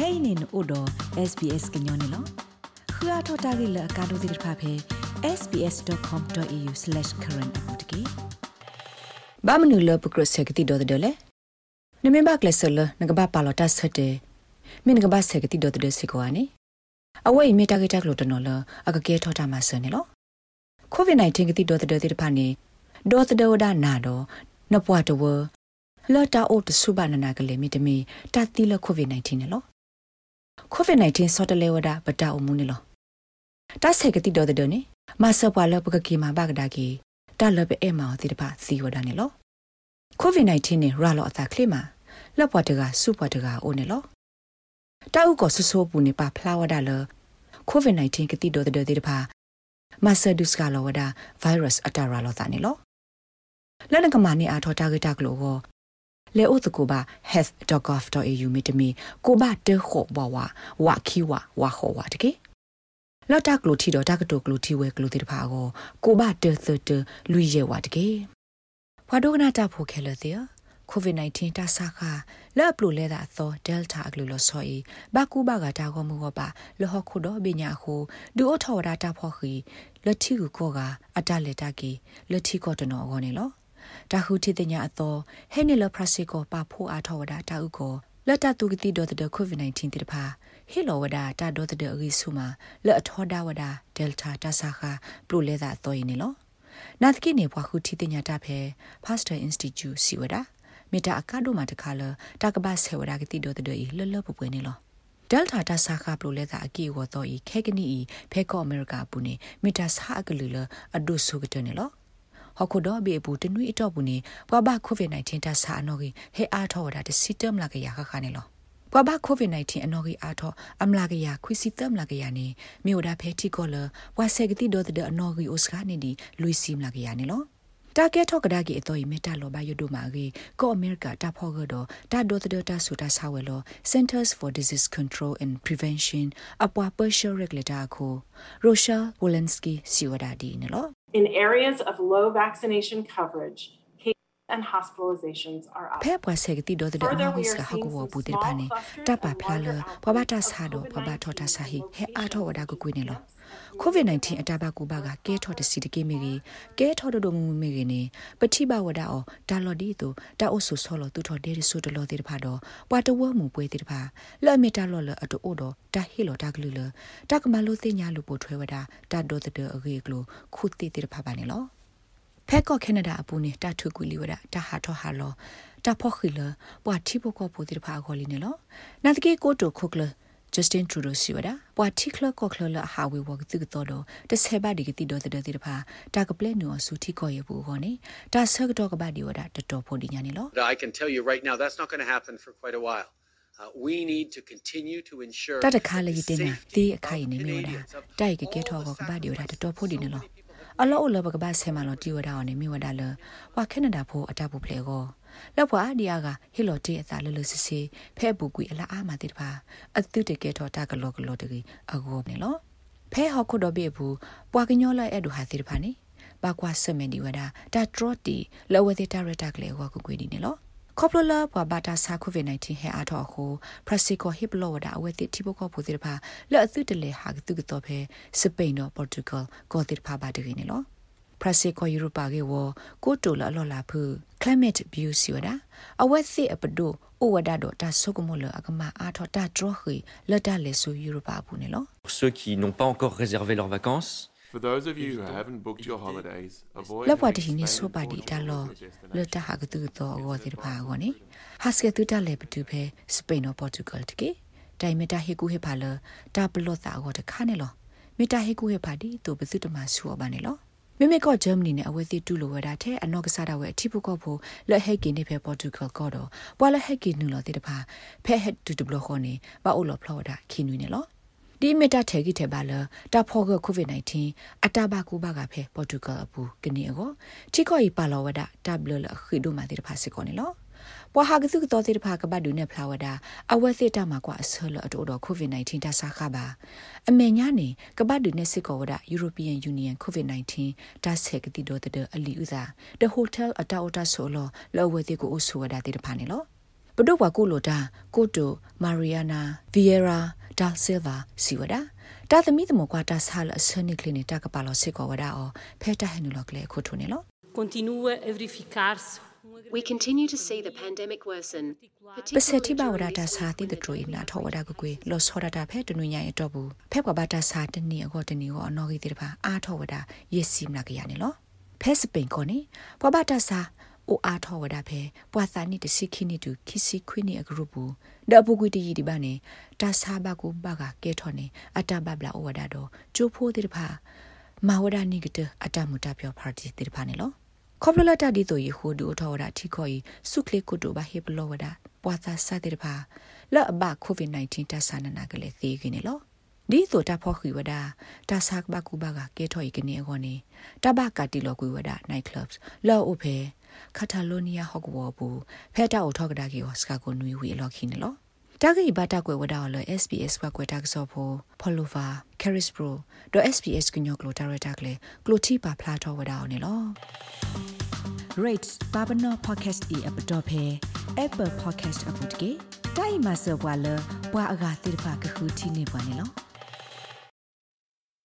kainin odo sbs gnyone lo khua thota gi la ka do dir pha phe sbs.com.au/current apotki ba mnu lo pukro sekti do de le ne me ba klesel na ga ba pa lo ta sate min ga ba sekti do de se ko ani အဝိမေတာဂက်တက်လို့တနော်လအကကဲထောတာမှာဆန်နေလောကိုဗစ် -19 ကတိတော်တဲ့တဲ့ဖာနေဒေါ်တဲ့ဝဒနာတော့နပွားတဝလော်တာအိုတဆုဘနာနာကလေးမီတမီတတိလကိုဗစ် -19 နော် ကိုဗစ် -19 ဆော့တလေဝဒပတာအမှုနေလောတဆက်ကတိတော်တဲ့နေမဆပွာလပကကီမာဘကဒါကီတလပအဲမောတိတပါစီဝဒနေလောကိုဗစ် -19 နေရာလောအသာကလေးမှာလက်ပွားတကစုပွားတကအိုနေလောတာဥကိုဆဆိုးပူနေပါဖလာဝဒါလကိုဗစ် -19 ကတိတော်တဲ့တဲ့တပါမဆဒုစကလောဝဒါဗိုင်းရပ်စ်အတာရာလောတာနေလောလနကမာနေအားထောတာဂတာကလောကို လေအိုတကူဘာ health.gov.au မိတမီကိုဘာတေခောဘဝဝါခီဝဝါခောဝါတကေလော်တာကလိုတီတော့တာကတိုကလိုတီဝဲကလိုတီတဖာကိုကိုဘာတေသတလူရဲဝါတကေဘွာဒိုကနာတာဖိုခဲလတဲ့ COVID-19 တာဆာခါလက်ပလိုလဲတာသော Delta အကလူလဆောဤဘာကူဘာကတာကောမှုကပါလဟခုတော့ပညာခုဒူအထော်ဒါတာဖော်ခီလက်တီကိုကောကအတလက်တာကီလက်တီကောတနော်ခေါနေလော တာဟုတိတညာအသောဟဲနီလပရစီကိုပါဖို့အားထော်ဝဒတာဥကိုလက်တတူကတိဒေါ်တဲ့ COVID-19 တိတဖာဟီလိုဝဒတာဒေါ်တဲ့အဂီဆူမာလက်အထော်ဒါဝဒ Delta တာဆာခါပလိုလဲတာသောယင်းနော်နာတကိနေဘွားခုတိတညာတာဖဲ Pastor Institute စီဝဒါမေတာအကဒိုမာတခါလတာကဘာဆေဝဒါကတိဒေါ်တဲ့လလပပွေနေလောဒယ်တာတာဆာခပလိုလဲတာအကီဝတော့ဤခဲကနီဤဖဲကောအမေရိကပူနေမီတာဆာအကလူလအဒုဆုကတနေလော ဟခုတော့ဘေဘူးတနွိအတော့ဘူးနေဘွာဘကိုဗစ် -19 တဆာအနော်ကြီးဟဲအားထောတာတစီတမ်လာကရခခနေလောဘွာဘကိုဗစ် -19 အနော်ကြီးအားထောအမလာကရခွစီတမ်လာကရနေမြို့ဒါဖဲတီကောလဘွာဆက်ကတိတော့တဲ့အနော်ကြီးအိုစကာနေဒီလူစီမလာကရနေလောတာကဲထော့ကဒါကီအတော်မီတာလောဘယဒိုမာဂီကိုအမေရိကတာဖောကတော့တာဒိုတဒတာဆူတာဆာဝဲလော Centers for Disease Control and Prevention အပွား partial regulator ကို Rochelle Walensky စီဝဒါဒီနော် In areas of low vaccination coverage and hospitalizations are up. ဖဲပွားဆေကတိဒေါ်တဲ့နော်ဟစ်ကဟကူဝဘူတဲ့ဖာနေတပဖလာလပဘတာဆာတော့ပဘထောတာဆာဟိဟဲအားထောဝဒါကိုကွေးနေလော COVID-19 အတာဘကူဘာကကဲထော်တစီတကေမီကြီးကဲထော်ဒိုမူမီကြီးနေပတိဘဝဒါအောဒါလော်ဒီတူတာအိုဆူဆောလသူထော်ဒေရီဆူတလော်တေတဖာတော့ပွာတဝမှုပွဲတေတဖာလော်မီတာလော်လအတူအိုတော့တာဟီလော်တာကလူလတာကမလို့သိညာလူပိုထွဲဝဒါတာဒိုတဒေအဂေကလိုခုတိတေတဖာပါနေလော ဖက်ကော့ကနေဒါအပူနေတာထုကွီလီဝဒတာဟာထောဟာလောတာဖော့ခီလပွာတိဘကောပူတိဖာခေါ်လီနေလောနာတကေကိုတိုခုကလ Justin Trudeau စီဝဒပွာတိခလကောခလလဟာဝေဝကတိကတော့တဆေဘာဒီကတိတော့တဲ့တဲ့ဖာတာကပလက်နော်ဆူတီကောရဘူးခေါနေတာဆကတော့ကဘာဒီဝဒတတော်ဖို့ဒီညာနေလော I can tell you right now that's not going to happen for quite a while Uh, we need to continue to ensure တတခါလေးတင်နာဒီအခိုင်နေမျိုးဒါတိုက်ကကဲထောကကဘာဒီဝဒတတော်ဖို့ဒီနေလော အလောအလောဘကဘာဆဲမလောတီဝဒါအောင်နေမျိုးဒါလဝါကနေဒါဖို့အတဖို့ဖလေကောလောက်ပွားဒီယာကဟီလိုတီအသာလလစစီဖဲဘူကွီအလားအာမတိတပါအတုတကဲတော့တကလောကလောတကြီးအကောနေလောဖဲဟောက်ခုတော့ပြေဘူးပွာကညောလိုက်အဲ့ဒူဟာတိတပါနေဘာကွာဆမန်ဒီဝဒါတာထရတီလောဝတိတာရတာကလေးဝါကူကွေဒီနေလော ခေါပလလာပွာဘာတာဆာကိုဗစ် -19 ဟဲအားတော့ခုပရစီကိုဟစ်ဘလောဝဒါအဝဲတိတိဘကောပူတိတပါလောအသုတလေဟာကတုကတော့ဖဲစပိန်တော့ပေါ်တူဂယ်ကောတိတပါပါတကြီးနေလောပရစီကိုယူရိုပါကေဝကိုတိုလာလော်လာဖူ climate view စီဝဒအဝက်စီအပဒိုဩဝဒတော့တာဆုကမလအကမအားထတာဒရခီလတ်တလေဆူယူရိုပါဘူးနေလော ceux qui n'ont pas encore réservé leurs vacances For those of you who haven't booked your holidays, avoid လပွားတင်းနေဆိုပါဒီတာလောလတ်တဟာကတူတော့အောတိပါကောနေဟာစကတူတလေပတူဖဲစပိန်နော်ပေါ်တူဂယ်တကေတိုင်မတာဟေကူဟေဖာလတာပလော့တာအောတခါနေလောမီတာဟေကူဟေဖာဒီတူပစုတမဆူပါနေလောမိမိကဂျာမနီနဲ့အဝဲစီတူလိုဝဲတာတဲ့အနော့ကစားတာဝဲအထိပုကောဖို့လက်ဟက်ကင်းနေဖဲပေါ်တူဂယ်ကောတော့ပွာလက်ဟက်ကင်းနူလောတိတဖာဖဲဟက်တူတဘလခေါနေဘာအိုလောဖလော်တာခင်းနွေနေလော ဒီမီတာထဲကြီးထဲပါလတာဖောကကိုဗစ် -19 အတာဘကူဘကဖဲပေါ်တူဂယ်အပူကနေအောထိခေါ်ဤပါလောဝဒတာဘလလခိဒိုမာတိတဖာစကောနေလောပွာဟာကစုကတော့တိတဖာကပတ်ဒူနဲ့ဖလာဝဒအဝဲစစ်တမှာကွာအဆလအတိုတော့ကိုဗစ် -19 တဆာခပါအမေညာနေကပတ်ဒူနဲ့စစ်ကောဝဒ European Union COVID-19 တဆက်ကတိတော့တဲ့အလီဥသာ The Hotel အတာအတာဆိုလောလောဝဲတိကိုအဆူဝဒတိတဖာနေလောပဒုဝါကိုလိုတာကိုတိုမာရီယာနာဗီယရာ ဒါဆီလ်ဗာစီဝဒါတာသမီသမကွာတာဆာလအစနိကလနီတာကပါလောစစ်ကောဝဒါအောဖဲတာဟနူလောကလေခုထုနေလော continua a verificar-se We continue to see the pandemic worsen, ပစတိဘဝဒတာစာတိတထရနာထောဝဒကကွေလောစောရတာဖဲတနွညာရတော့ဘူးဖဲကွာဘတာစာတနီအကောတနီကိုအနော်ကြီးတိတပါအာထောဝဒယက်စီမနာကရနေလောဖဲစပိန်ကိုနေဘဝတာစာ အိုအားထောဝဒဖဲပွာသာနိတစီခိနိတူခိစီခွိနိအဂရုပူဒအပုကွေတီဒီပါနေတာစာဘကူဘကကဲထောနေအတဘဘလာဩဝဒတော့ကျိုးဖိုးတိတပါမဝဒနိကတအတမူတပြောပါတီတိတပါနေလောခေါပလလတာဒီတိုယဟိုဒူထောဝဒထိခေါ်ဤစုကလီကုတိုဘာဟေပလောဝဒပွာသာစတဲ့ပါလော့အဘကိုဗစ် -19 တဆာနနာကလေးသေးကင်းနေလောဒီဆိုတာဖောခိဝဒတာဆာကဘကူဘကကဲထော်ဤကနေခေါနေတဘကတီလောကွေဝဒ night clubs လော့အိုဖေ ကတာလိုနီယာဟော့ကဝဘူးဖဲတာအိုထောက်ကဒါကီဟောစကကိုနွေဝီလော်ခင်းနော်တာဂိဘတာကွယ်ဝဒါလ SBS ဘကွယ်တာကစောဖို့ဖလိုဗာကယ်ရစ်ပရိုဒ SBS ကညောကလိုတာရတာကလေကလိုတီပါဖလာတော်ဝဒါအောင်နော် rates babano podcast e app dot phe apple podcast app တကေတိုင်မဆောဘွာလဘွာအဂါတိဖာကခုတီနေပွားနေလော